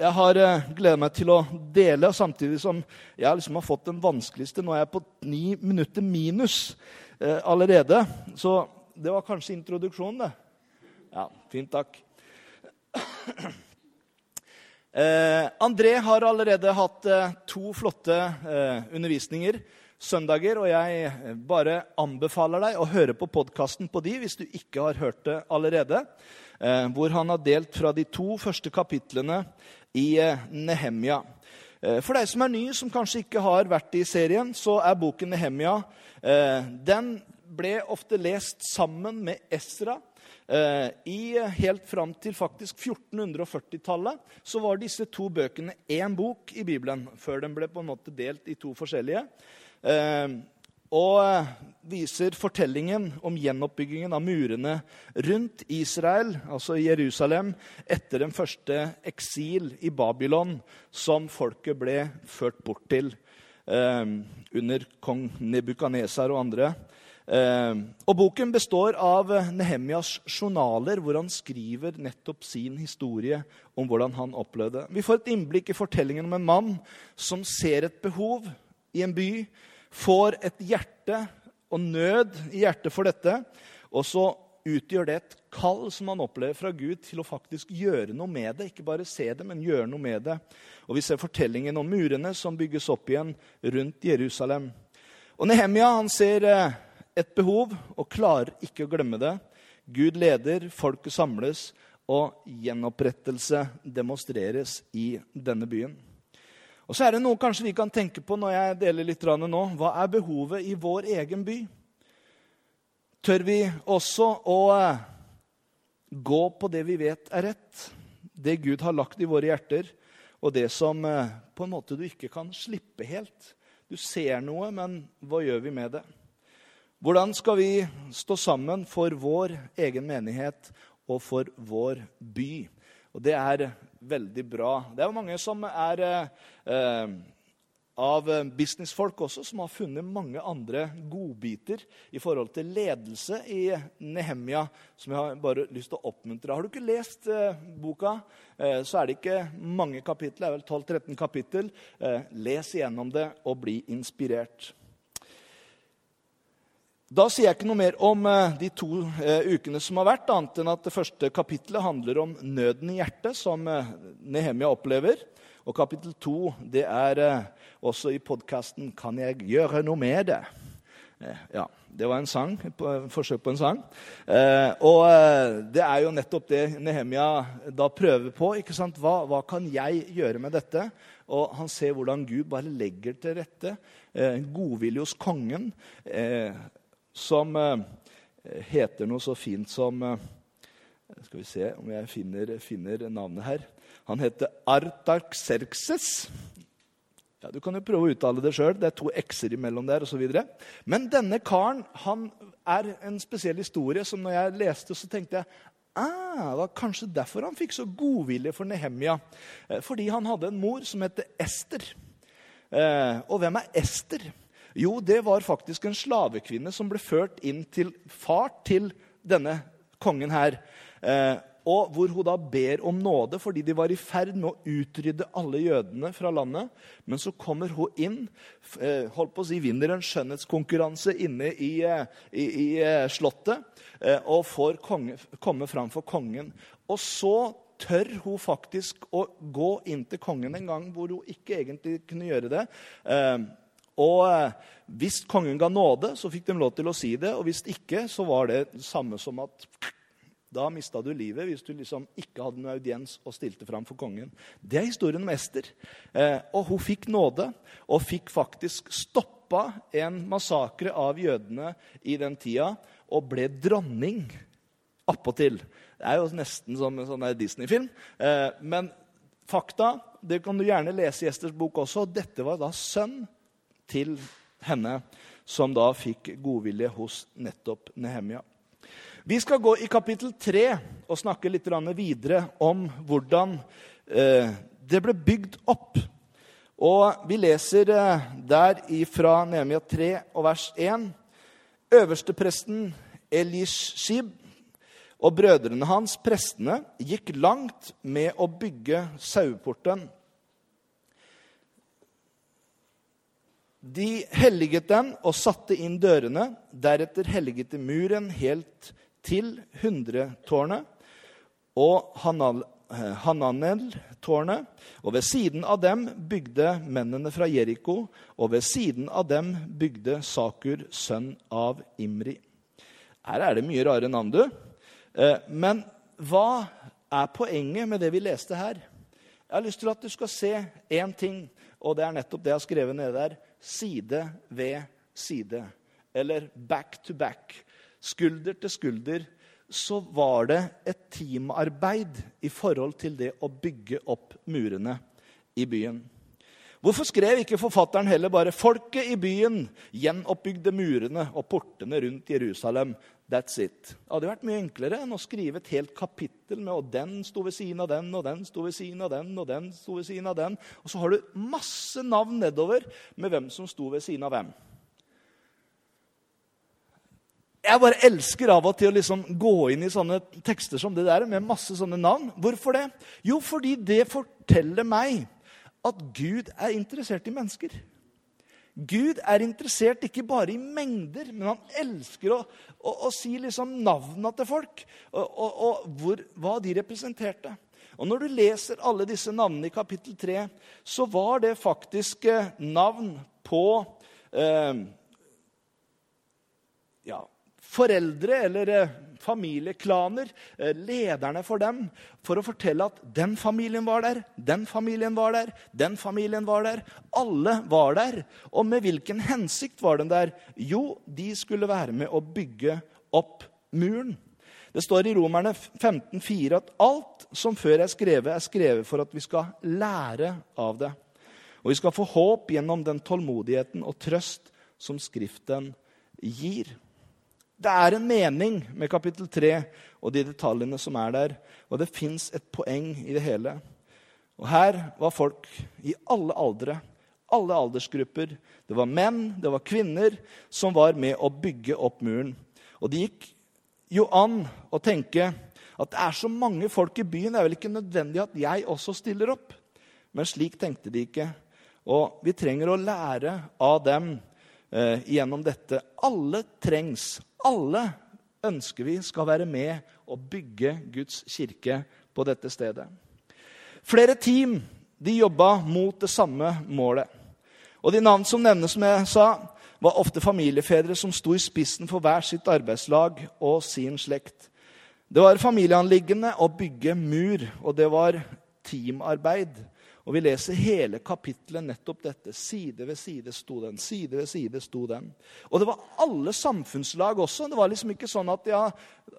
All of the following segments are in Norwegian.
jeg har eh, gleda meg til å dele, samtidig som jeg liksom har fått den vanskeligste. Nå er jeg på ni minutter minus eh, allerede. Så det var kanskje introduksjonen, det. Ja, fint, takk. Eh, André har allerede hatt eh, to flotte eh, undervisninger søndager, og jeg bare anbefaler deg å høre på podkasten på de hvis du ikke har hørt det allerede. Hvor han har delt fra de to første kapitlene i eh, Nehemia. Eh, For deg som er ny, som kanskje ikke har vært i serien, så er boken Nehemia eh, Den ble ofte lest sammen med Esra. Eh, I helt fram til faktisk 1440-tallet så var disse to bøkene én bok i Bibelen, før den ble på en måte delt i to forskjellige. Og eh, viser fortellingen om gjenoppbyggingen av murene rundt Israel, altså Jerusalem, etter den første eksil i Babylon som folket ble ført bort til eh, under kong Nebukadnesar og andre. Eh, og Boken består av Nehemjas journaler, hvor han skriver nettopp sin historie om hvordan han opplevde. Vi får et innblikk i fortellingen om en mann som ser et behov i en by, får et hjerte og nød i hjertet for dette, og så utgjør det et kall som han opplever fra Gud til å faktisk gjøre noe med det. Ikke bare se det, men gjøre noe med det. Og Vi ser fortellingen om murene som bygges opp igjen rundt Jerusalem. Og Nehemia han ser eh, et behov og klarer ikke å glemme det. Gud leder, folket samles, og gjenopprettelse demonstreres i denne byen. Og så er det noe kanskje vi kan tenke på når jeg deler litt nå. Hva er behovet i vår egen by? Tør vi også å eh, gå på det vi vet er rett? Det Gud har lagt i våre hjerter, og det som eh, på en måte du ikke kan slippe helt. Du ser noe, men hva gjør vi med det? Hvordan skal vi stå sammen for vår egen menighet og for vår by? Og det er veldig bra. Det er jo mange som er eh, av businessfolk også, som har funnet mange andre godbiter i forhold til ledelse i Nehemia, som jeg har bare lyst til å oppmuntre. Har du ikke lest eh, boka, eh, så er det ikke mange kapitler. Det er vel 12-13 kapittel. Eh, les igjennom det og bli inspirert. Da sier jeg ikke noe mer om eh, de to eh, ukene som har vært, annet enn at det første kapittelet handler om nøden i hjertet, som eh, Nehemia opplever. Og kapittel to det er også i podkasten 'Kan jeg gjøre noe med det?' Ja, Det var en sang, et forsøk på en sang. Og det er jo nettopp det Nehemia da prøver på. ikke sant? Hva, hva kan jeg gjøre med dette? Og han ser hvordan Gud bare legger til rette. Godvilje hos kongen som eh, heter noe så fint som eh, Skal vi se om jeg finner, finner navnet her. Han heter Artaxerxes. Ja, Du kan jo prøve å uttale det sjøl. Det er to x-er imellom der osv. Men denne karen han er en spesiell historie som når jeg leste, så tenkte jeg ah, det var kanskje derfor han fikk så godvilje for Nehemia. Eh, fordi han hadde en mor som het Ester. Og hvem er Ester? Jo, det var faktisk en slavekvinne som ble ført inn til far til denne kongen her. Eh, og hvor hun da ber om nåde fordi de var i ferd med å utrydde alle jødene fra landet. Men så kommer hun inn, eh, holdt på å si, vinner en skjønnhetskonkurranse inne i, eh, i, i slottet og får konge, komme fram for kongen. Og så tør hun faktisk å gå inn til kongen en gang hvor hun ikke egentlig kunne gjøre det. Og eh, hvis kongen ga nåde, så fikk de lov til å si det. Og hvis ikke, så var det samme som at da mista du livet hvis du liksom ikke hadde noen audiens og stilte fram for kongen. Det er historien om Ester. Eh, og hun fikk nåde og fikk faktisk stoppa en massakre av jødene i den tida og ble dronning appåtil. Det er jo nesten som en sånn Disney-film. Eh, men fakta. Det kan du gjerne lese i Esters bok også. Dette var da sønn til henne, som da fikk godvilje hos nettopp Nehemia. Vi skal gå i kapittel 3 og snakke litt videre om hvordan eh, det ble bygd opp. Og Vi leser eh, der ifra Nehemia 3 og vers 1. Øverstepresten Elishib og brødrene hans, prestene, gikk langt med å bygge saueporten. De helliget den og satte inn dørene. Deretter helliget de muren helt til hundretårnet og Hananel-tårnet. Og ved siden av dem bygde mennene fra Jeriko, og ved siden av dem bygde Sakur, sønn av Imri. Her er det mye rare navn, du. Eh, men hva er poenget med det vi leste her? Jeg har lyst til at du skal se én ting, og det er nettopp det jeg har skrevet nede der. Side ved side. Eller back to back. Skulder til skulder. Så var det et teamarbeid i forhold til det å bygge opp murene i byen. Hvorfor skrev ikke forfatteren heller bare 'Folket i byen gjenoppbygde murene og portene rundt Jerusalem'? That's it. Det hadde vært mye enklere enn å skrive et helt kapittel med og den sto ved siden av den, og den sto ved siden av den, og den sto ved siden av den. Og så har du masse navn nedover med hvem som sto ved siden av hvem. Jeg bare elsker av og til å liksom gå inn i sånne tekster som det der, med masse sånne navn. Hvorfor det? Jo, fordi det forteller meg at Gud er interessert i mennesker. Gud er interessert ikke bare i mengder, men han elsker å, å, å si liksom navnene til folk og, og, og hvor, hva de representerte. Og Når du leser alle disse navnene i kapittel 3, så var det faktisk eh, navn på eh, ja, foreldre eller eh, familieklaner, eh, lederne for dem, for å fortelle at den familien var der, den familien var der, den familien var der. Alle var der. Og med hvilken hensikt var den der? Jo, de skulle være med å bygge opp muren. Det står i Romerne 15,4 at alt som før er skrevet, er skrevet for at vi skal lære av det. Og vi skal få håp gjennom den tålmodigheten og trøst som Skriften gir. Det er en mening med kapittel 3 og de detaljene som er der. Og det fins et poeng i det hele. Og her var folk i alle aldre, alle aldersgrupper. Det var menn, det var kvinner som var med å bygge opp muren. Og det gikk jo an å tenke at det er så mange folk i byen, det er vel ikke nødvendig at jeg også stiller opp. Men slik tenkte de ikke. Og vi trenger å lære av dem eh, gjennom dette. Alle trengs. Alle ønsker vi skal være med og bygge Guds kirke på dette stedet. Flere team de jobba mot det samme målet. Og De navn som nevnes, som jeg sa, var ofte familiefedre som sto i spissen for hver sitt arbeidslag og sin slekt. Det var familieanliggende å bygge mur, og det var teamarbeid. Og vi leser hele kapittelet nettopp dette. Side ved side sto den. Side ved side sto den. Og det var alle samfunnslag også. Det var liksom ikke sånn at ja,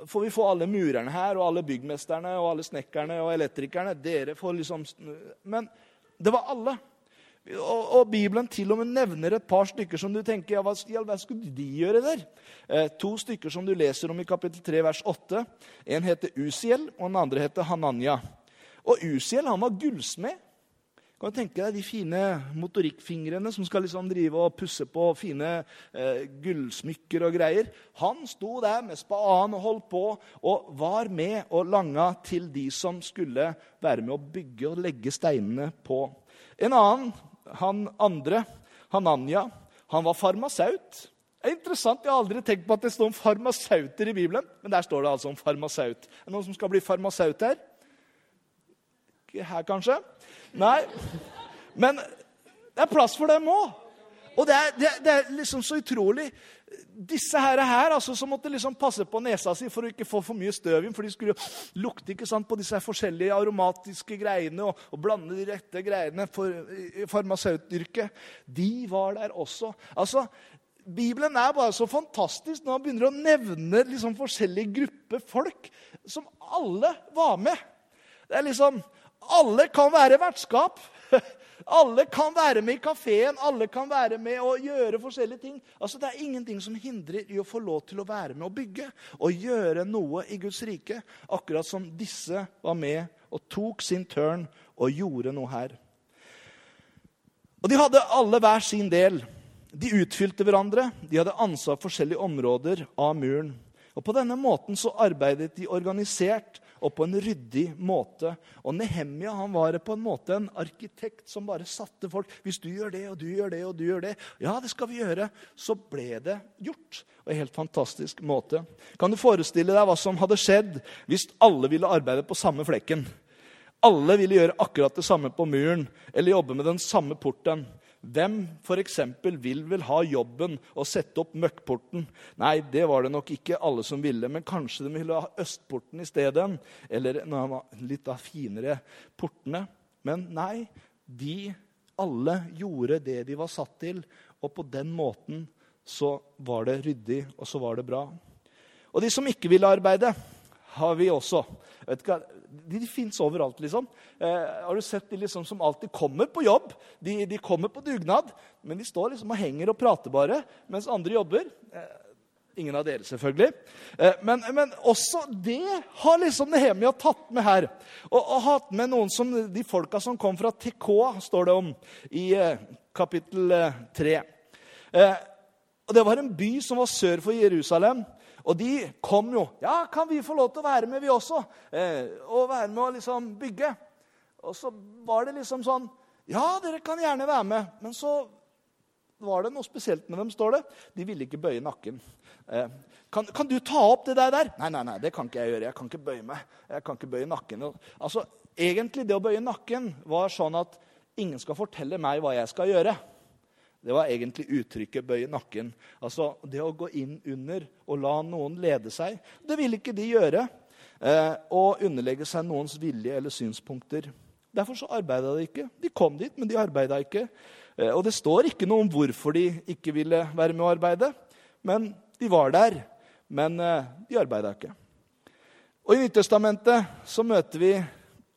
får vi få alle murerne her, og alle byggmesterne og alle snekkerne og elektrikerne. Dere får liksom Men det var alle. Og, og, Bibelen til og med nevner et par stykker som du tenker ja, hva, hva skulle de gjøre der? Eh, to stykker som du leser om i kapittel 3, vers 8. En heter Usiel, og den andre heter Hananya. Og Usiel han var gullsmed. Kan du tenke deg de fine motorikkfingrene som skal liksom drive og pusse på fine eh, gullsmykker og greier? Han sto der med spaden og holdt på og var med og langa til de som skulle være med å bygge og legge steinene på. En annen, han andre, Hananya, han var farmasaut. Det er interessant, Jeg har aldri tenkt på at det står om farmasauter i Bibelen. Men der står det altså om farmasaut. Er det noen som skal bli farmasaut her? Her, kanskje? Nei. Men det er plass for dem òg. Og det er, det, det er, liksom så utrolig. Disse her, her altså, som måtte liksom passe på nesa si for å ikke få for mye støv inn, for de skulle lukte ikke sant, på disse forskjellige aromatiske greiene og, og blande de rette greiene for farmasøytyrket. De var der også. Altså, Bibelen er bare så fantastisk når man begynner å nevne liksom forskjellige grupper folk som alle var med. Det er liksom alle kan være vertskap. Alle kan være med i kafeen, alle kan være med og gjøre forskjellige ting. Altså, Det er ingenting som hindrer i å få lov til å være med og bygge og gjøre noe i Guds rike. Akkurat som disse var med og tok sin tørn og gjorde noe her. Og De hadde alle hver sin del. De utfylte hverandre. De hadde ansvar for forskjellige områder av muren. Og På denne måten så arbeidet de organisert og på en ryddig måte. Og Nehemia han var på en måte en arkitekt som bare satte folk Hvis du gjør det, og du gjør det, og du gjør det Ja, det skal vi gjøre. Så ble det gjort. Og en helt fantastisk måte. Kan du forestille deg hva som hadde skjedd hvis alle ville arbeide på samme flekken? Alle ville gjøre akkurat det samme på muren eller jobbe med den samme porten. Hvem f.eks. vil vel ha jobben å sette opp møkkporten? Nei, det var det nok ikke alle som ville, men kanskje de ville ha østporten i stedet. Eller litt av finere portene. Men nei, de alle gjorde det de var satt til, og på den måten så var det ryddig, og så var det bra. Og de som ikke ville arbeide, har vi også. Vet ikke, de, fins overalt, liksom. Eh, har du sett de liksom som alltid kommer på jobb? De, de, kommer på dugnad, men de står liksom og henger og prater bare mens andre jobber. Eh, ingen av dere, selvfølgelig. Eh, men, men, også det har liksom Nehemia tatt med her. Og, og hatt med noen som de folka som kom fra TK, står det om i eh, kapittel 3. Eh, og Det var en by som var sør for Jerusalem. Og de kom jo. 'Ja, kan vi få lov til å være med, vi også?' Eh, og være med å liksom bygge. Og så var det liksom sånn 'Ja, dere kan gjerne være med.' Men så var det noe spesielt med dem, står det. De ville ikke bøye nakken. Eh, kan, kan, du ta opp det der? Nei, nei, nei, det kan ikke jeg gjøre. Jeg kan ikke bøye meg. Jeg kan ikke bøye nakken. Altså, Egentlig, det å bøye nakken var sånn at ingen skal fortelle meg hva jeg skal gjøre. Det var egentlig uttrykket 'bøye nakken'. Altså det å gå inn under og la noen lede seg. Det ville ikke de gjøre. Eh, og underlegge seg noens vilje eller synspunkter. Derfor så arbeida de ikke. De kom dit, men de arbeida ikke. Eh, og det står ikke noe om hvorfor de ikke ville være med å arbeide. Men de var der. Men eh, de arbeida ikke. Og I Nyttestamentet så møter vi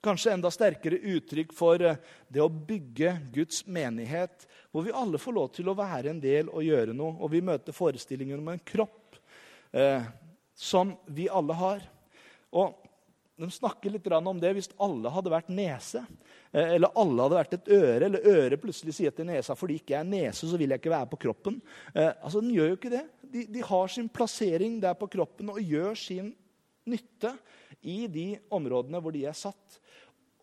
kanskje enda sterkere uttrykk for eh, det å bygge Guds menighet, hvor vi alle får lov til å være en del og gjøre noe. Og vi møter forestillingen om en kropp eh, som vi alle har. Og De snakker litt om det hvis alle hadde vært nese, eh, eller alle hadde vært et øre, eller øret plutselig sier til nesa fordi ikke jeg er nese, så vil jeg ikke være på kroppen. Eh, altså, Den gjør jo ikke det. De, de har sin plassering der på kroppen og gjør sin nytte i de områdene hvor de er satt.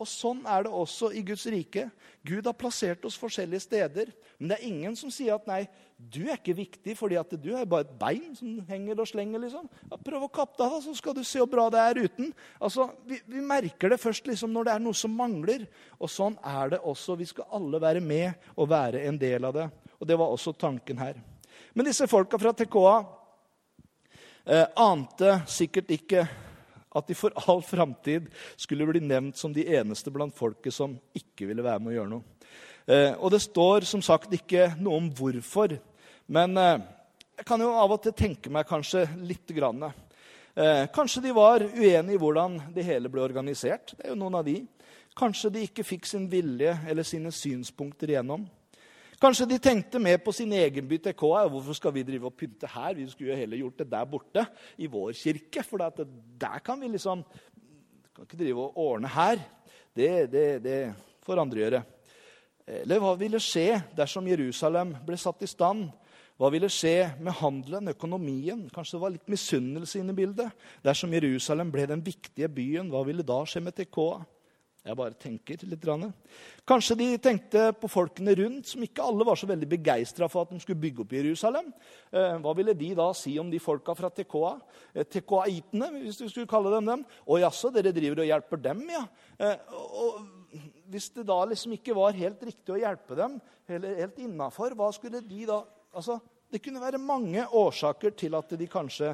Og Sånn er det også i Guds rike. Gud har plassert oss forskjellige steder. Men det er ingen som sier at 'nei, du er ikke viktig fordi at du er bare et bein som henger og slenger'. liksom. Ja, prøv å kappe deg, da, så skal du se hvor bra det er uten. Altså, vi, vi, merker det først liksom når det er noe som mangler. Og sånn er det også. Vi skal alle være med og være en del av det. Og det var også tanken her. Men disse folka fra Tekoa eh, ante sikkert ikke at de for all framtid skulle bli nevnt som de eneste blant folket som ikke ville være med å gjøre noe. Eh, og det står som sagt ikke noe om hvorfor. Men eh, jeg kan jo av og til tenke meg kanskje lite grann. Eh, kanskje de var uenige i hvordan det hele ble organisert. Det er jo noen av de. Kanskje de ikke fikk sin vilje eller sine synspunkter igjennom. Kanskje de tenkte mer på sin egen by TK. Hvorfor skal vi drive og pynte her? Vi skulle jo heller gjort det der borte, i vår kirke. For der kan vi liksom kan ikke drive og ordne her. Det, det, det får andre gjøre. Eller hva ville skje dersom Jerusalem ble satt i stand? Hva ville skje med handelen, økonomien? Kanskje det var litt misunnelse inne i bildet? Dersom Jerusalem ble den viktige byen, hva ville da skje med TK? Jeg bare tenker litt. Kanskje de tenkte på folkene rundt, som ikke alle var så veldig begeistra for at de skulle bygge opp Jerusalem. Eh, hva ville de da si om de folka fra Tekoa? Eh, Tekoaitene, hvis du skulle kalle dem dem. Å jaså, dere driver og hjelper dem, ja? Eh, og hvis det da liksom ikke var helt riktig å hjelpe dem, eller helt innafor, hva skulle de da Altså, det kunne være mange årsaker til at de kanskje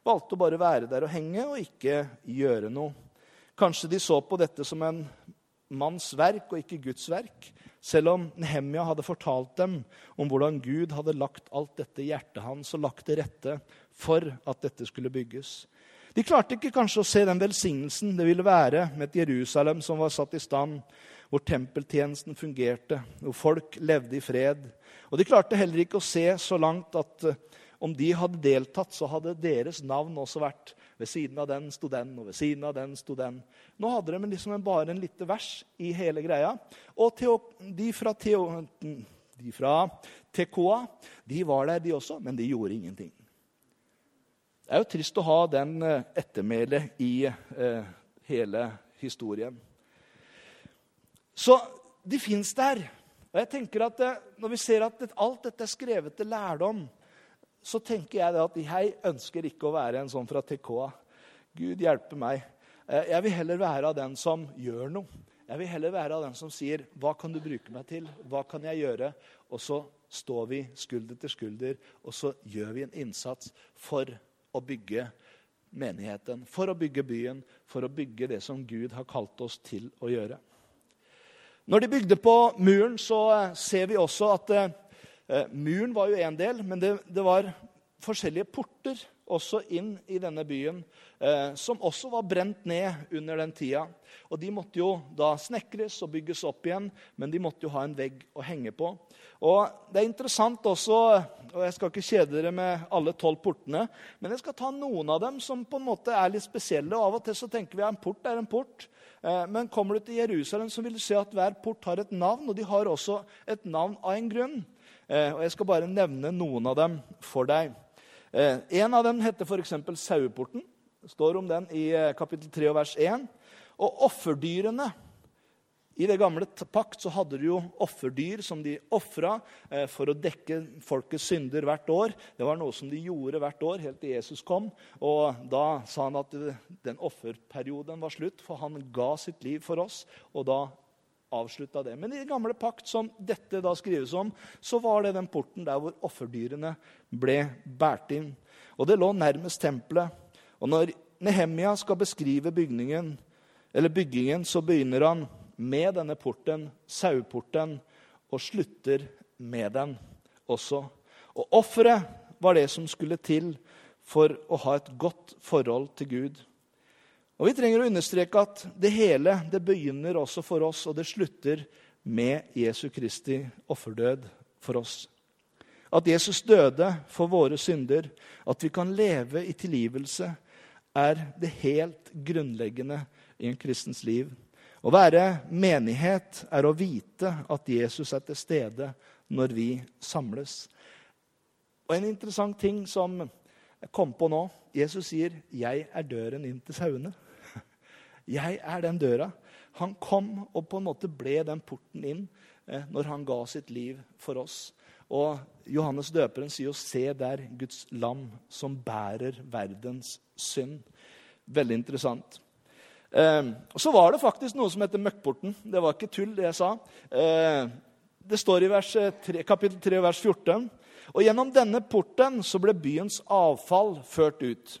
valgte å bare være der og henge og ikke gjøre noe. Kanskje de så på dette som en manns verk og ikke Guds verk. Selv om Nehemia hadde fortalt dem om hvordan Gud hadde lagt alt dette i hjertet hans og lagt til rette for at dette skulle bygges. De klarte ikke kanskje å se den velsignelsen det ville være med et Jerusalem som var satt i stand, hvor tempeltjenesten fungerte, hvor folk levde i fred. Og de klarte heller ikke å se så langt at eh, om de hadde deltatt, så hadde deres navn også vært ved siden av den sto den, og ved siden av den sto den. Nå hadde de liksom bare en lite vers i hele greia. Og de fra, teo, de fra Tekoa de var der, de også, men de gjorde ingenting. Det er jo trist å ha den eh, ettermælet i eh, hele historien. Så de fins der. Og jeg tenker at eh, Når vi ser at alt dette er skrevet til lærdom, så tenker jeg at jeg ønsker ikke å være en sånn fra TK. Gud hjelpe meg. Eh, jeg vil heller være av den som gjør noe. Jeg vil heller være av den som sier 'Hva kan du bruke meg til? Hva kan jeg gjøre?' Og så står vi skulder til skulder, og så gjør vi en innsats for å bygge menigheten, for å bygge byen, for å bygge det som Gud har kalt oss til å gjøre. Når de bygde på muren, så eh, ser vi også at eh, muren var jo én del, men det, det, var forskjellige porter også inn i denne byen, eh, som også var brent ned under den tida. Og De måtte jo da snekres og bygges opp igjen, men de måtte jo ha en vegg å henge på. Og Det er interessant også, og jeg skal ikke kjede dere med alle tolv portene, men jeg skal ta noen av dem som på en måte er litt spesielle. og Av og til så tenker vi at en port er en port. Eh, men kommer du til Jerusalem, så vil du se at hver port har et navn, og de har også et navn av en grunn. Eh, og Jeg skal bare nevne noen av dem for deg. Eh, en av dem heter f.eks. Saueporten. Det står om den i kapittel 3 vers 1. Og offerdyrene i det gamle pakt så hadde de jo offerdyr som de ofra eh, for å dekke folkets synder hvert år. Det var noe som de gjorde hvert år helt til Jesus kom. Og Da sa han at den offerperioden var slutt, for han ga sitt liv for oss. og da avslutta det. Men i den gamle pakt, som dette da skrives om, så var det den porten der hvor offerdyrene ble båret inn. Og det lå nærmest tempelet. Og når Nehemia skal beskrive bygningen, byggingen, så begynner han med denne porten, saueporten, og slutter med den også. Og offeret var det som skulle til for å ha et godt forhold til Gud. Og Vi trenger å understreke at det hele det begynner også for oss, og det slutter med Jesu Kristi offerdød for oss. At Jesus døde for våre synder, at vi kan leve i tilgivelse, er det helt grunnleggende i en kristens liv. Å være menighet er å vite at Jesus er til stede når vi samles. Og En interessant ting som jeg kom på nå Jesus sier, 'Jeg er døren inn til sauene'. Jeg er den døra. Han kom og på en måte ble den porten inn eh, når han ga sitt liv for oss. Og Johannes døperen sier jo 'Se der Guds lam som bærer verdens synd'. Veldig interessant. Eh, så var det faktisk noe som heter Møkkporten. Det var ikke tull, det jeg sa. Eh, det står i vers 3, eh, kapittel 3, vers 14. Og gjennom denne porten så ble byens avfall ført ut.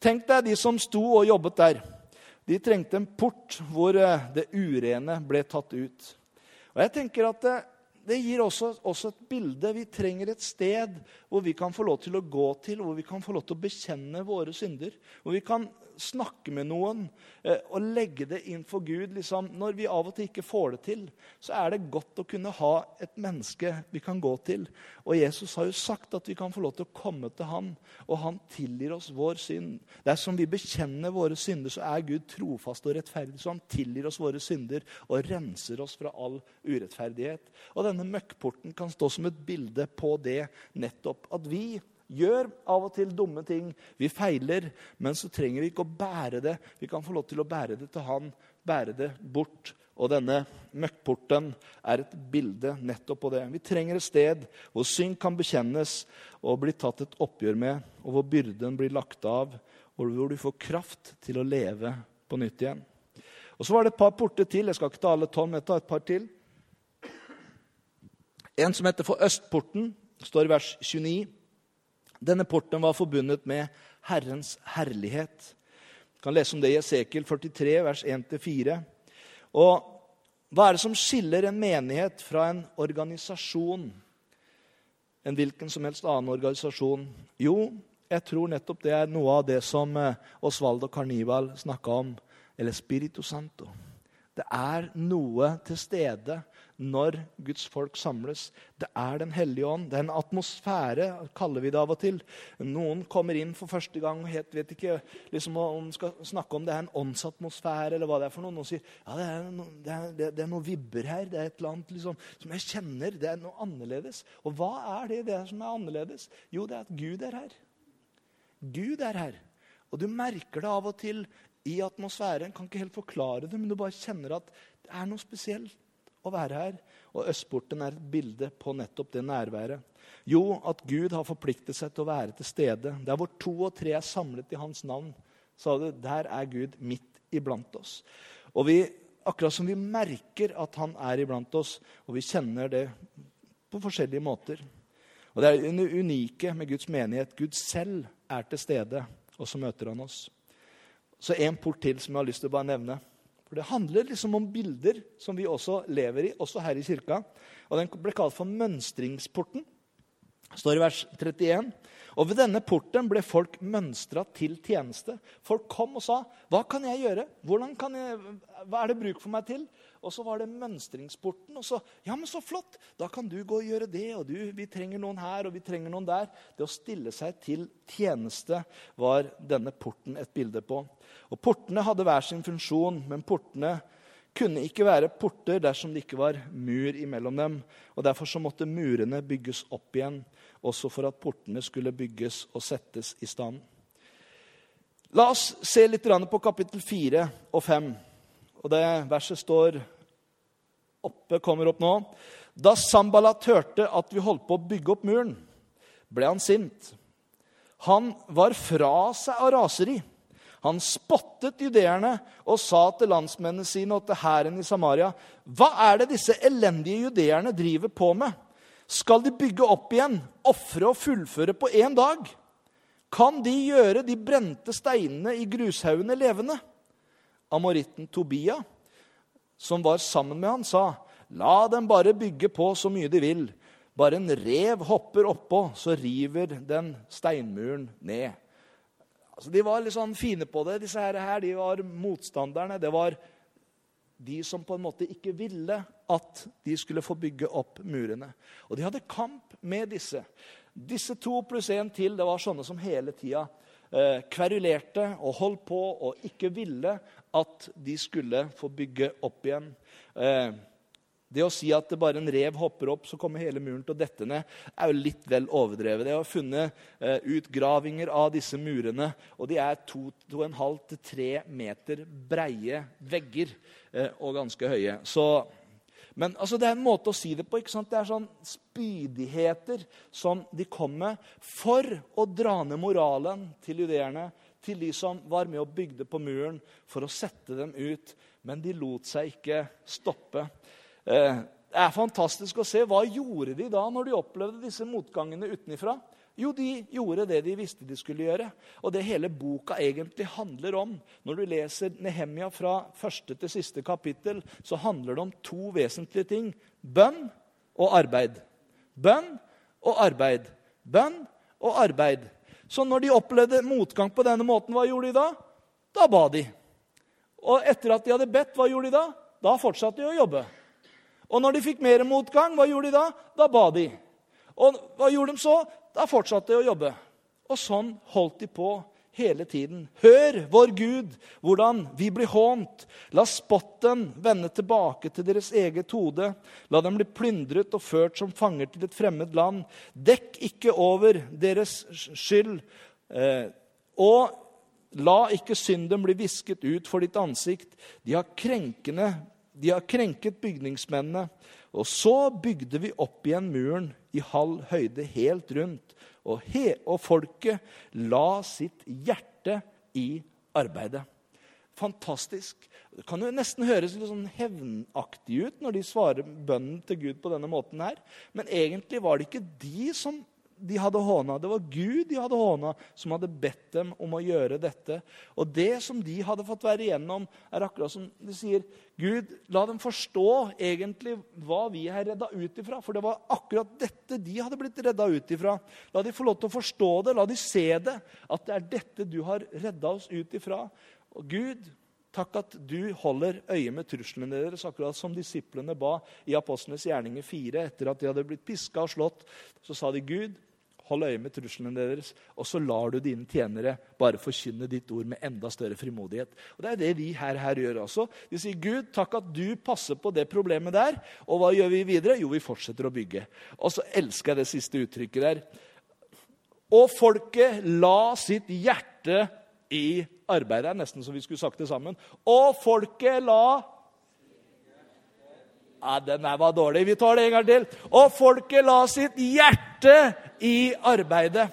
Tenk deg de som sto og jobbet der. De trengte en port hvor eh, det urene ble tatt ut. Og jeg tenker at det, det gir også, også, et bilde. Vi trenger et sted hvor vi kan få lov til å gå til, hvor vi kan få lov til å bekjenne våre synder. Hvor vi kan snakke med noen eh, og legge det inn for Gud. Liksom, når vi av og til ikke får det til, så er det godt å kunne ha et menneske vi kan gå til. Og Jesus har jo sagt at vi kan få lov til å komme til han, og han tilgir oss vår synd. Dersom vi bekjenner våre synder, så er Gud trofast og rettferdig. Så han tilgir oss våre synder og renser oss fra all urettferdighet. Og denne møkkporten kan stå som et bilde på det nettopp. At vi gjør av og til dumme ting. Vi feiler, men så trenger vi ikke å bære det. Vi kan få lov til å bære det til Han, bære det bort. Og denne møkkporten er et bilde nettopp på det. Vi trenger et sted hvor synd kan bekjennes og bli tatt et oppgjør med, og hvor byrden blir lagt av, og hvor du får kraft til å leve på nytt igjen. Og Så var det et par porter til. Jeg skal ikke ta alle tolv, men jeg tar et par til. En som heter for Østporten, står i vers 29. Denne porten var forbundet med Herrens herlighet. Du kan lese om det i Esekiel 43, vers 1-4. Og hva er det som skiller en menighet fra en organisasjon? En hvilken som helst annen organisasjon? Jo, Jeg tror nettopp det er noe av det som eh, Osvaldo Carnival snakka om. Eller Spirito Santo. Det er noe til stede når Guds folk samles. Det er Den hellige ånd. Det er en atmosfære, kaller vi det av og til. Noen kommer inn for første gang og helt, vet ikke liksom, om skal snakke om det er en åndsatmosfære eller hva det er for noe. Noen sier ja, det er, no, det er, det, det er noe vibber her. Det er et eller annet liksom, som jeg kjenner. Det er noe annerledes. Og hva er det, det som er annerledes? Jo, det er at Gud er her. Gud er her. Og du merker det av og til i atmosfæren. Kan ikke helt forklare det, men du bare kjenner at det er noe spesielt å være her. Og Østporten er et bilde på nettopp det nærværet. Jo, at Gud har forpliktet seg til å være til stede. Der hvor to og tre er samlet i hans navn, sa du, der er Gud midt iblant oss. Og vi, akkurat som vi merker at han er iblant oss, og vi kjenner det på forskjellige måter. Og Det er det unike med Guds menighet. Gud selv er til stede, og så møter han oss. Så en port til som jeg har lyst til å bare nevne. For Det handler liksom om bilder som vi også lever i, også her i kirka. Og Den ble kalt for mønstringsporten. Står i vers 31. Og ved denne porten ble folk mønstra til tjeneste. Folk kom og sa, 'Hva kan jeg gjøre? Kan jeg, hva er det bruk for meg til?' Og så var det mønstringsporten. Og så, 'Ja, men så flott! Da kan du gå og gjøre det.' Og du, 'Vi trenger noen her, og vi trenger noen der.' Det å stille seg til tjeneste var denne porten et bilde på. Og Portene hadde hver sin funksjon, men portene kunne ikke være porter dersom det ikke var mur imellom dem. og Derfor så måtte murene bygges opp igjen, også for at portene skulle bygges og settes i stand. La oss se litt på kapittel 4 og 5. Og det verset står oppe, kommer opp nå. Da Sambalat hørte at vi holdt på å bygge opp muren, ble han sint. Han var fra seg av raseri. Han spottet judeerne og sa til landsmennene sine og til hæren i Samaria.: Hva er det disse elendige judeerne driver på med? Skal de bygge opp igjen, ofre og fullføre på én dag? Kan de gjøre de brente steinene i grushaugene levende? Amoritten Tobia, som var sammen med han, sa, La dem bare bygge på så mye de vil. Bare en rev hopper oppå, så river den steinmuren ned. Altså, de var litt sånn fine på det. Disse her, de var motstanderne. Det var de som på en måte ikke ville at de skulle få bygge opp murene. Og de hadde kamp med disse. Disse to pluss én til det var sånne som hele tida eh, kverulerte og holdt på og ikke ville at de skulle få bygge opp igjen. Eh, det å si at det bare en rev hopper opp, så kommer hele muren til å dette ned, er jo litt vel overdrevet. Jeg har funnet uh, utgravinger av disse murene, og de er 2,5-3 meter breie vegger uh, og ganske høye. Så, men altså, det er en måte å si det på. ikke sant? Det er sånn spydigheter som de kom med for å dra ned moralen til judeerne, til de som var med og bygde på muren, for å sette dem ut. Men de lot seg ikke stoppe. Eh, det er fantastisk å se. Hva gjorde de da når de opplevde disse motgangene utenifra? Jo, de gjorde det de visste de skulle gjøre. Og det hele boka egentlig handler om. Når du leser Nehemia fra første til siste kapittel, så handler det om to vesentlige ting. Bønn og arbeid. Bønn og arbeid. Bønn og arbeid. Så når de opplevde motgang på denne måten, hva gjorde de da? Da ba de. Og etter at de hadde bedt, hva gjorde de da? Da fortsatte de å jobbe. Og når de fikk mer motgang, hva gjorde de da? Da ba de. Og hva gjorde de så? Da fortsatte de å jobbe. Og sånn holdt de på hele tiden. Hør, vår Gud, hvordan vi blir hånt. La spotten vende tilbake til deres eget hode. La dem bli plyndret og ført som fanger til et fremmed land. Dekk ikke over deres skyld. Eh, og la ikke synden bli visket ut for ditt ansikt. De har krenkende de har krenket bygningsmennene. Og så bygde vi opp igjen muren i halv høyde helt rundt. Og, he, og folket la sitt hjerte i arbeidet. Fantastisk. Det kan jo nesten høres litt sånn hevnaktig ut når de svarer bønnen til Gud på denne måten her. Men egentlig var det ikke de som de hadde håna. Det var Gud de hadde håna, som hadde bedt dem om å gjøre dette. Og det som de hadde fått være igjennom, er akkurat som de sier Gud, la dem forstå egentlig hva vi er redda ut ifra. For det var akkurat dette de hadde blitt redda ut ifra. La de få lov til å forstå det, la de se det. At det er dette du har redda oss ut ifra. Og Gud, Takk at du holder øye med truslene deres, akkurat som disiplene ba i Apostlenes gjerninger 4. Etter at de hadde blitt piska og slått, så sa de, Gud, hold øye med truslene deres, og så lar du dine tjenere bare forkynne ditt ord med enda større frimodighet. Og Det er det vi her, her gjør også. De sier, Gud, takk at du passer på det problemet der. Og hva gjør vi videre? Jo, vi fortsetter å bygge. Og så elsker jeg det siste uttrykket der. Og folket la sitt hjerte i arbeidet. er nesten som vi skulle sagt det sammen. Og folket la ja, Den der var dårlig. Vi tar det en gang til. Og folket la sitt hjerte i arbeidet.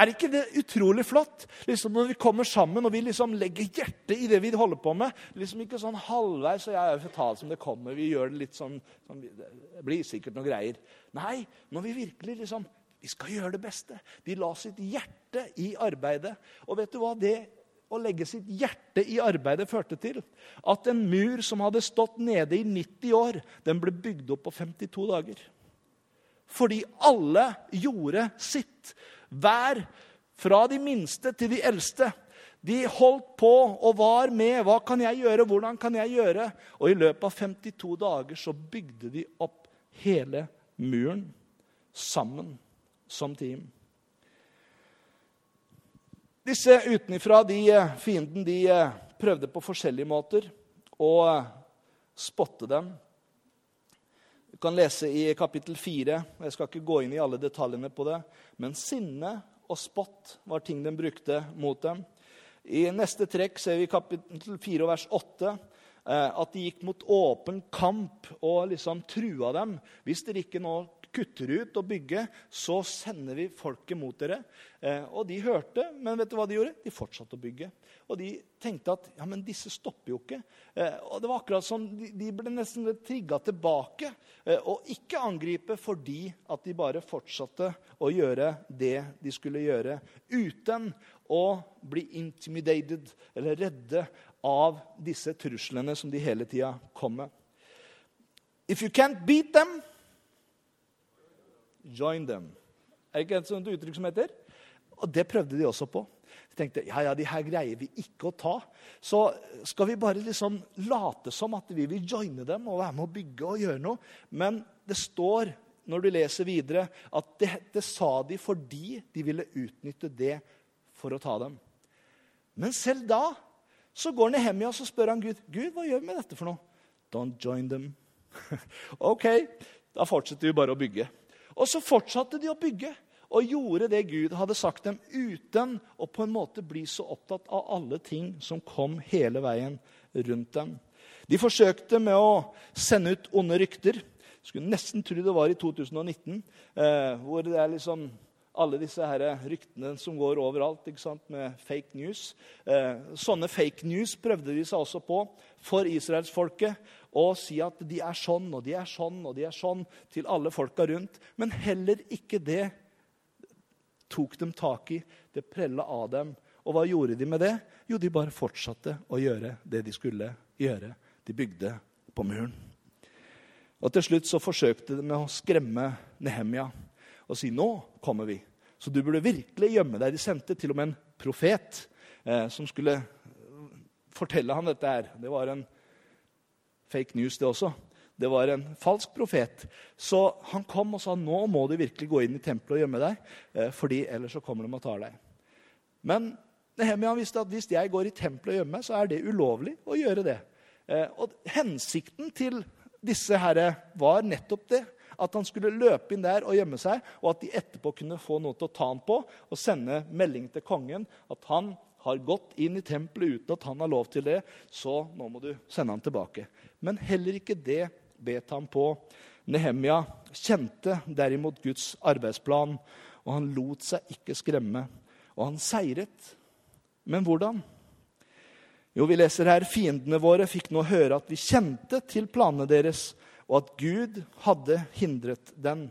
Er ikke det utrolig flott? Liksom Når vi kommer sammen og vi liksom legger hjertet i det vi holder på med. liksom Ikke sånn halvveis og jeg er fortalt som det kommer. vi gjør Det litt sånn, sånn, Det blir sikkert noen greier. Nei, når vi virkelig liksom vi skal gjøre det beste. De la sitt hjerte i arbeidet. Og vet du hva det å legge sitt hjerte i arbeidet førte til at en mur som hadde stått nede i 90 år, den ble bygd opp på 52 dager. Fordi alle gjorde sitt. Hver, fra de minste til de eldste. De holdt på og var med. Hva kan jeg gjøre? Hvordan kan jeg gjøre? Og i løpet av 52 dager så bygde de opp hele muren sammen som team. Disse utenfra, de eh, fienden, de eh, prøvde på forskjellige måter å eh, spotte dem. Du kan lese i kapittel 4. Jeg skal ikke gå inn i alle detaljene på det. Men sinne og spott var ting de brukte mot dem. I neste trekk ser vi i kapittel 4 vers 8 at de gikk mot åpen kamp og liksom trua dem. Hvis dere ikke nå kutter ut og bygger, så sender vi folket mot dere. Eh, og de hørte, men vet du hva de gjorde? De fortsatte å bygge. Og de tenkte at ja, men disse stopper jo ikke. Eh, og det var akkurat som de, de ble nesten trigga tilbake. Eh, og ikke angripe fordi at de bare fortsatte å gjøre det de skulle gjøre. Uten å bli intimidated eller redde av disse truslene som de hele tida kom med. If you can't beat them, Join them. Er det ikke et sånt uttrykk som heter? Og det prøvde de også på. De tenkte ja, ja, de her greier vi ikke å ta. Så skal vi bare liksom late som at vi vil joine dem og være med å bygge og gjøre noe. Men det står, når du leser videre, at dette sa de fordi de ville utnytte det for å ta dem. Men selv da så går Nehemia og spør han Gud Gud, hva gjør vi med dette for noe. Don't join them. ok, da fortsetter vi bare å bygge. Og så fortsatte de å bygge og gjorde det Gud hadde sagt dem, uten å på en måte bli så opptatt av alle ting som kom hele veien rundt dem. De forsøkte med å sende ut onde rykter. Skulle nesten tro det var i 2019, eh, hvor det er liksom alle disse her ryktene som går overalt med fake news. Eh, sånne fake news prøvde de seg også på for israelsfolket Å si at de er sånn og de er sånn og de er sånn til alle folka rundt. Men heller ikke det tok dem tak i. Det prella av dem. Og hva gjorde de med det? Jo, de bare fortsatte å gjøre det de skulle gjøre. De bygde på muren. Og Til slutt så forsøkte de å skremme Nehemia og si nå kommer vi. Så du burde virkelig gjemme deg. De sendte til og med en profet eh, som skulle fortelle ham dette. her. Det var en fake news, det også. Det var en falsk profet. Så han kom og sa nå må du virkelig gå inn i tempelet og gjemme deg, eh, fordi ellers så kommer de og tar deg. Men Nehemia visste at hvis jeg går i tempelet og gjemmer meg, så er det ulovlig å gjøre det. Eh, og Hensikten til disse herre var nettopp det. At han skulle løpe inn der og gjemme seg, og at de etterpå kunne få noe til å ta han på og sende melding til kongen at han har gått inn i tempelet uten at han har lov til det, så nå må du sende han tilbake. Men heller ikke det bet han på. Nehemia kjente derimot Guds arbeidsplan, og han lot seg ikke skremme. Og han seiret. Men hvordan? Jo, vi leser her fiendene våre fikk nå høre at vi kjente til planene deres, og at Gud hadde hindret den.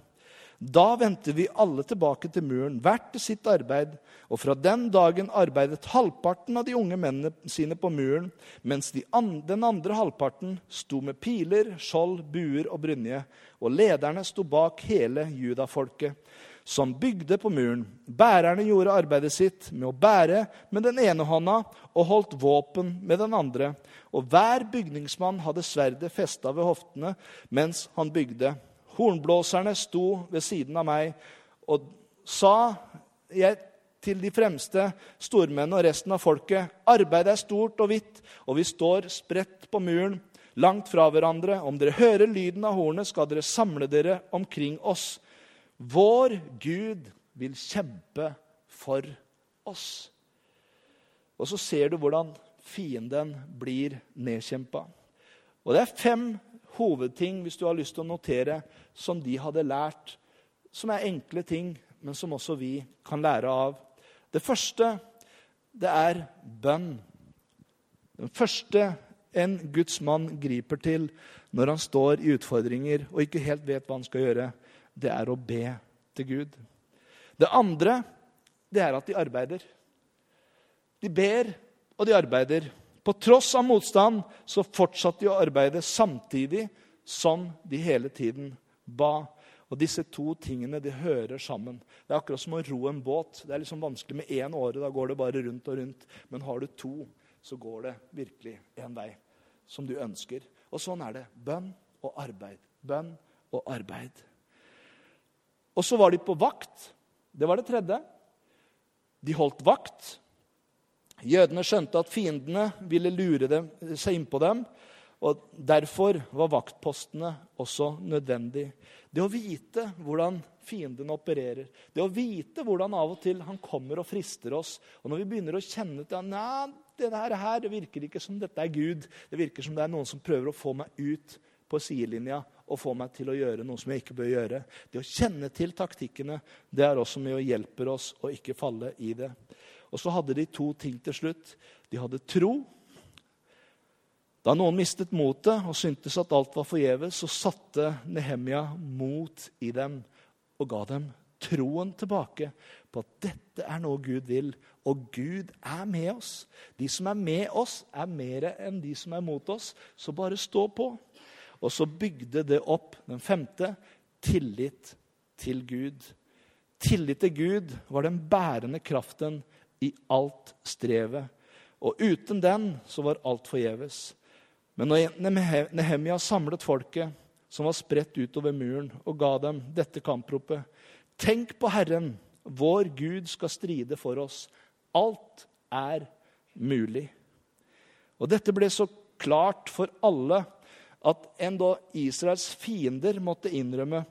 Da vendte vi alle tilbake til muren, hvert til sitt arbeid. Og fra den dagen arbeidet halvparten av de unge mennene sine på muren, mens de an den andre halvparten sto med piler, skjold, buer og brynje. Og lederne sto bak hele judafolket, som bygde på muren. Bærerne gjorde arbeidet sitt med å bære med den ene hånda og holdt våpen med den andre. Og hver bygningsmann hadde sverdet festa ved hoftene mens han bygde. Hornblåserne sto ved siden av meg og sa jeg, til de fremste stormennene og resten av folket arbeidet er stort og hvitt, og vi står spredt på muren, langt fra hverandre. Om dere hører lyden av hornet, skal dere samle dere omkring oss. Vår Gud vil kjempe for oss. Og så ser du hvordan fienden blir nedkjempa. Og det er fem hovedting hvis du har lyst til å notere, som de hadde lært, som er enkle ting, men som også vi kan lære av. Det første, det er bønn. Den første en Guds mann griper til når han står i utfordringer og ikke helt vet hva han skal gjøre, det er å be til Gud. Det andre, det er at de arbeider. De ber, og de arbeider. På tross av motstand så fortsatte de å arbeide samtidig som de hele tiden ba. Og disse to tingene de hører sammen. Det er akkurat som å ro en båt. Det er liksom vanskelig med én åre. Da går det bare rundt og rundt. Men har du to, så går det virkelig én vei, som du ønsker. Og sånn er det. Bønn og arbeid. Bønn og arbeid. Og så var de på vakt. Det var det tredje. De holdt vakt. Jødene skjønte at fiendene ville lure dem, seg innpå dem. Og Derfor var vaktpostene også nødvendig. Det å vite hvordan fienden opererer, det å vite hvordan av og til han kommer og frister oss Og når vi begynner å kjenne til at det her det virker ikke som dette er Gud, det virker som det er noen som prøver å få meg ut på sidelinja og få meg til å gjøre noe som jeg ikke bør gjøre. Det å kjenne til taktikkene det er også med å hjelpe oss å ikke falle i det. Og så hadde de to ting til slutt. De hadde tro da noen mistet motet og syntes at alt var forgjeves, så satte Nehemia mot i dem og ga dem troen tilbake på at dette er noe Gud vil, og Gud er med oss. De som er med oss, er mer enn de som er mot oss, så bare stå på. Og så bygde det opp den femte tillit til Gud. Tillit til Gud var den bærende kraften i alt strevet. Og uten den så var alt forgjeves. Men når Nehemia samlet folket som var spredt utover muren, og ga dem dette kampropet Tenk på Herren, vår Gud skal stride for oss. Alt er mulig. Og dette ble så klart for alle at enda Israels fiender måtte innrømme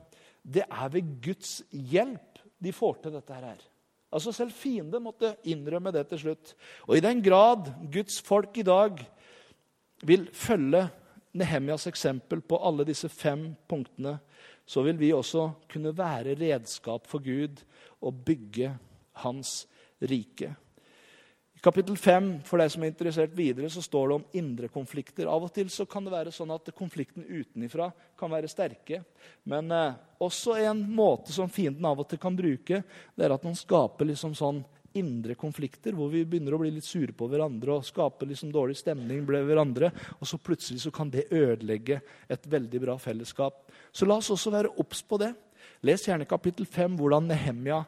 det er ved Guds hjelp de får til dette her. Altså Selv fiender måtte innrømme det til slutt. Og i den grad Guds folk i dag vil følge Nehemjas eksempel på alle disse fem punktene, så vil vi også kunne være redskap for Gud og bygge hans rike. I kapittel 5 for deg som er interessert videre, så står det om indre konflikter. Av og til så kan det være sånn at konflikten utenifra kan være sterke. Men eh, også en måte som fienden av og til kan bruke, det er at man skaper liksom sånn indre konflikter hvor vi begynner å bli litt sure på hverandre og skape liksom dårlig stemning med hverandre. Og så plutselig så kan det ødelegge et veldig bra fellesskap. Så la oss også være obs på det. Les gjerne kapittel 5, hvordan Nehemia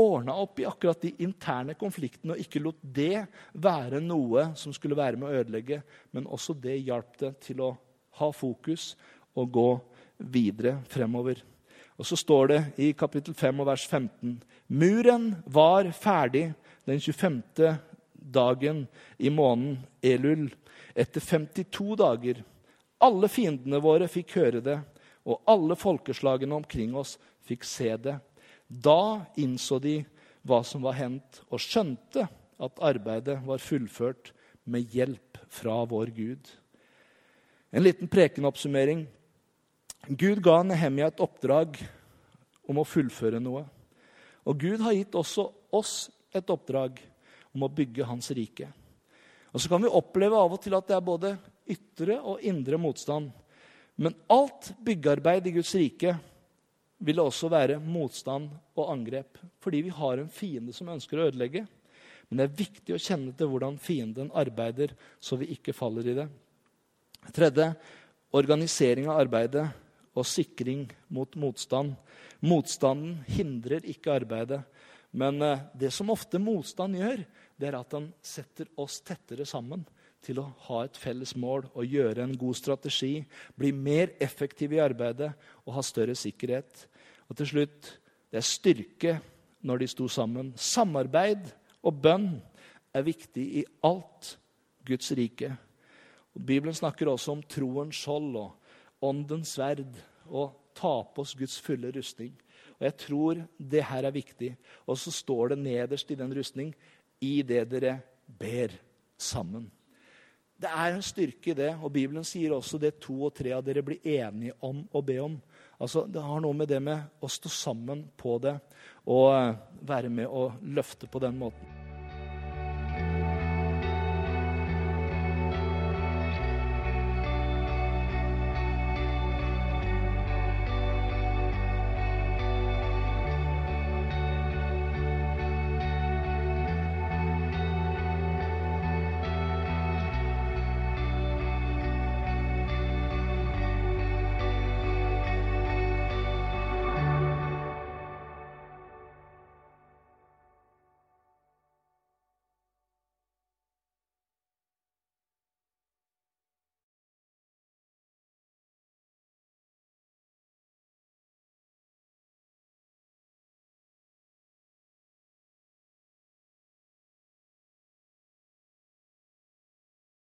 ordna opp i akkurat de interne konfliktene og ikke lot det være noe som skulle være med å ødelegge, men også det hjalp det til å ha fokus og gå videre fremover. Og så står det i kapittel 5 og vers 15.: Muren var ferdig den 25. dagen i måneden Elul, etter 52 dager. Alle fiendene våre fikk høre det, og alle folkeslagene omkring oss fikk se det. Da innså de hva som var hendt, og skjønte at arbeidet var fullført med hjelp fra vår Gud. En liten prekenoppsummering. Gud ga Nehemia et oppdrag om å fullføre noe. Og Gud har gitt også oss et oppdrag om å bygge hans rike. Og Så kan vi oppleve av og til at det er både ytre og indre motstand. Men alt byggearbeid i Guds rike vil det også være motstand og angrep. Fordi vi har en fiende som ønsker å ødelegge. Men det er viktig å kjenne til hvordan fienden arbeider, så vi ikke faller i det. Tredje organisering av arbeidet og sikring mot motstand. Motstanden hindrer ikke arbeidet. Men eh, det som ofte motstand gjør, det er at den setter oss tettere sammen til å ha et felles mål og gjøre en god strategi, bli mer effektiv i arbeidet og ha større sikkerhet. Og til slutt det er styrke når de sto sammen. Samarbeid og bønn er viktig i alt Guds rike. Og Bibelen snakker også om troens skjold og åndens sverd og ta på oss Guds fulle rustning. Og Jeg tror det her er viktig. Og så står det nederst i den rustning i det dere ber sammen. Det er en styrke i det, og Bibelen sier også det to og tre av dere blir enige om å be om. Altså, Det har noe med det med å stå sammen på det og være med å løfte på den måten.